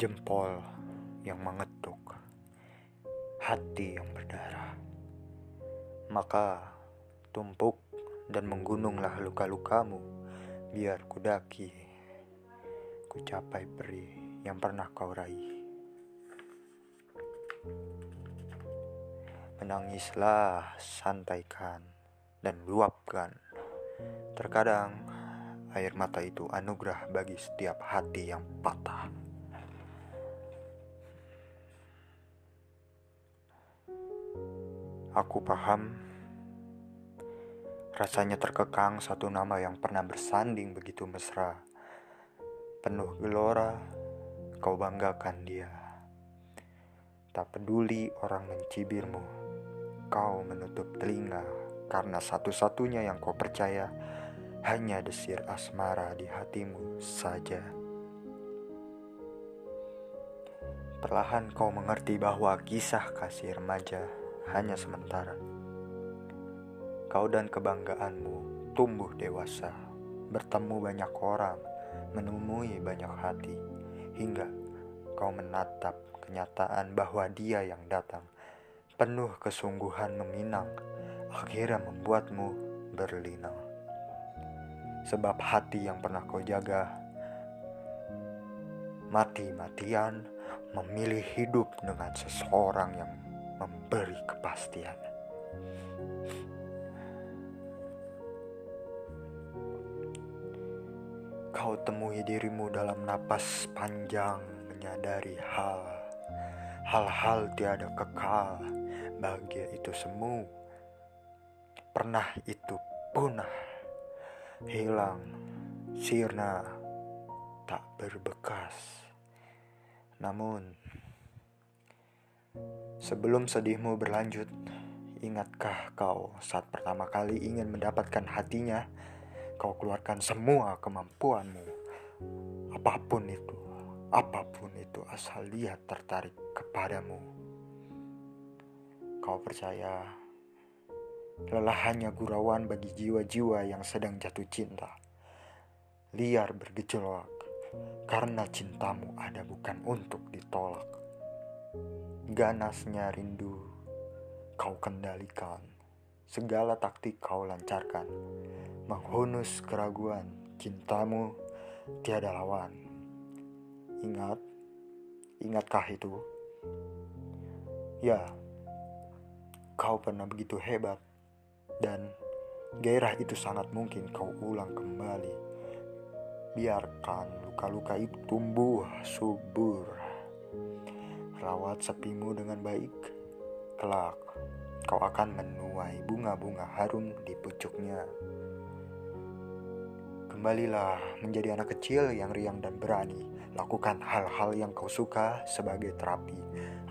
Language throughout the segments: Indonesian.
jempol yang mengetuk, hati yang berdarah. Maka tumpuk dan menggununglah luka-lukamu, biar kudaki, ku capai peri yang pernah kau raih. Menangislah, santaikan, dan luapkan. Terkadang air mata itu anugerah bagi setiap hati yang patah. Aku paham rasanya terkekang satu nama yang pernah bersanding begitu mesra. Penuh gelora, kau banggakan dia. Tak peduli orang mencibirmu, kau menutup telinga karena satu-satunya yang kau percaya hanya desir asmara di hatimu saja. Perlahan kau mengerti bahwa kisah kasih remaja hanya sementara. Kau dan kebanggaanmu tumbuh dewasa, bertemu banyak orang, menemui banyak hati, hingga kau menatap kenyataan bahwa dia yang datang, penuh kesungguhan meminang, akhirnya membuatmu berlinang. Sebab hati yang pernah kau jaga, mati-matian memilih hidup dengan seseorang yang memberi kepastian. Kau temui dirimu dalam napas panjang menyadari hal. Hal-hal tiada kekal bahagia itu semu. Pernah itu punah hilang sirna tak berbekas. Namun Sebelum sedihmu berlanjut, ingatkah kau saat pertama kali ingin mendapatkan hatinya, kau keluarkan semua kemampuanmu, apa pun itu, apa pun itu asal dia tertarik kepadamu. Kau percaya lelah hanya gurauan bagi jiwa-jiwa yang sedang jatuh cinta. Liar bergejolak karena cintamu ada bukan untuk ditolak ganasnya rindu kau kendalikan, segala taktik kau lancarkan, menghunus keraguan cintamu tiada lawan. Ingat, ingatkah itu? Ya, kau pernah begitu hebat dan gairah itu sangat mungkin kau ulang kembali. Biarkan luka-luka itu tumbuh subur Rawat sepimu dengan baik, kelak kau akan menuai bunga-bunga harum di pucuknya. Kembalilah menjadi anak kecil yang riang dan berani. Lakukan hal-hal yang kau suka sebagai terapi,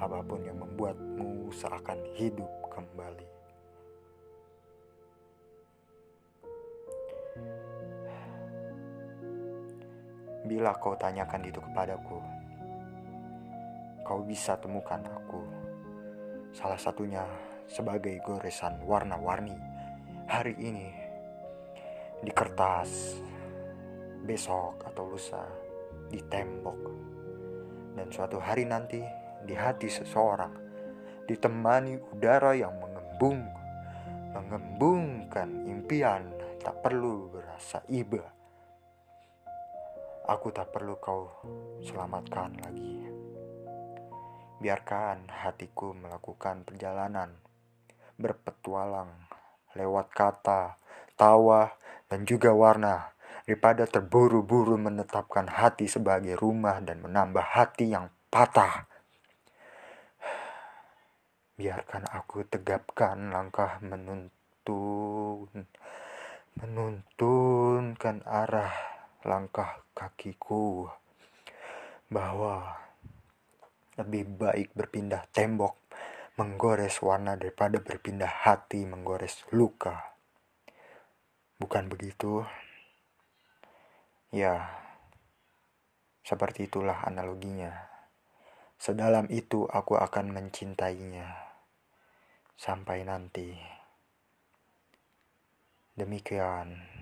apa pun yang membuatmu seakan hidup kembali. Bila kau tanyakan itu kepadaku, kau bisa temukan aku. Salah satunya sebagai goresan warna-warni hari ini di kertas, besok atau lusa di tembok, dan suatu hari nanti di hati seseorang ditemani udara yang mengembung, mengembungkan impian tak perlu berasa iba. Aku tak perlu kau selamatkan lagi. Biarkan hatiku melakukan perjalanan, berpetualang lewat kata, tawa, dan juga warna, daripada terburu-buru menetapkan hati sebagai rumah dan menambah hati yang patah. Biarkan aku tegapkan langkah menuntun, menuntunkan arah langkah kakiku. Bahwa lebih baik berpindah tembok menggores warna daripada berpindah hati menggores luka. Bukan begitu? Ya, seperti itulah analoginya. Sedalam itu aku akan mencintainya sampai nanti. Demikian.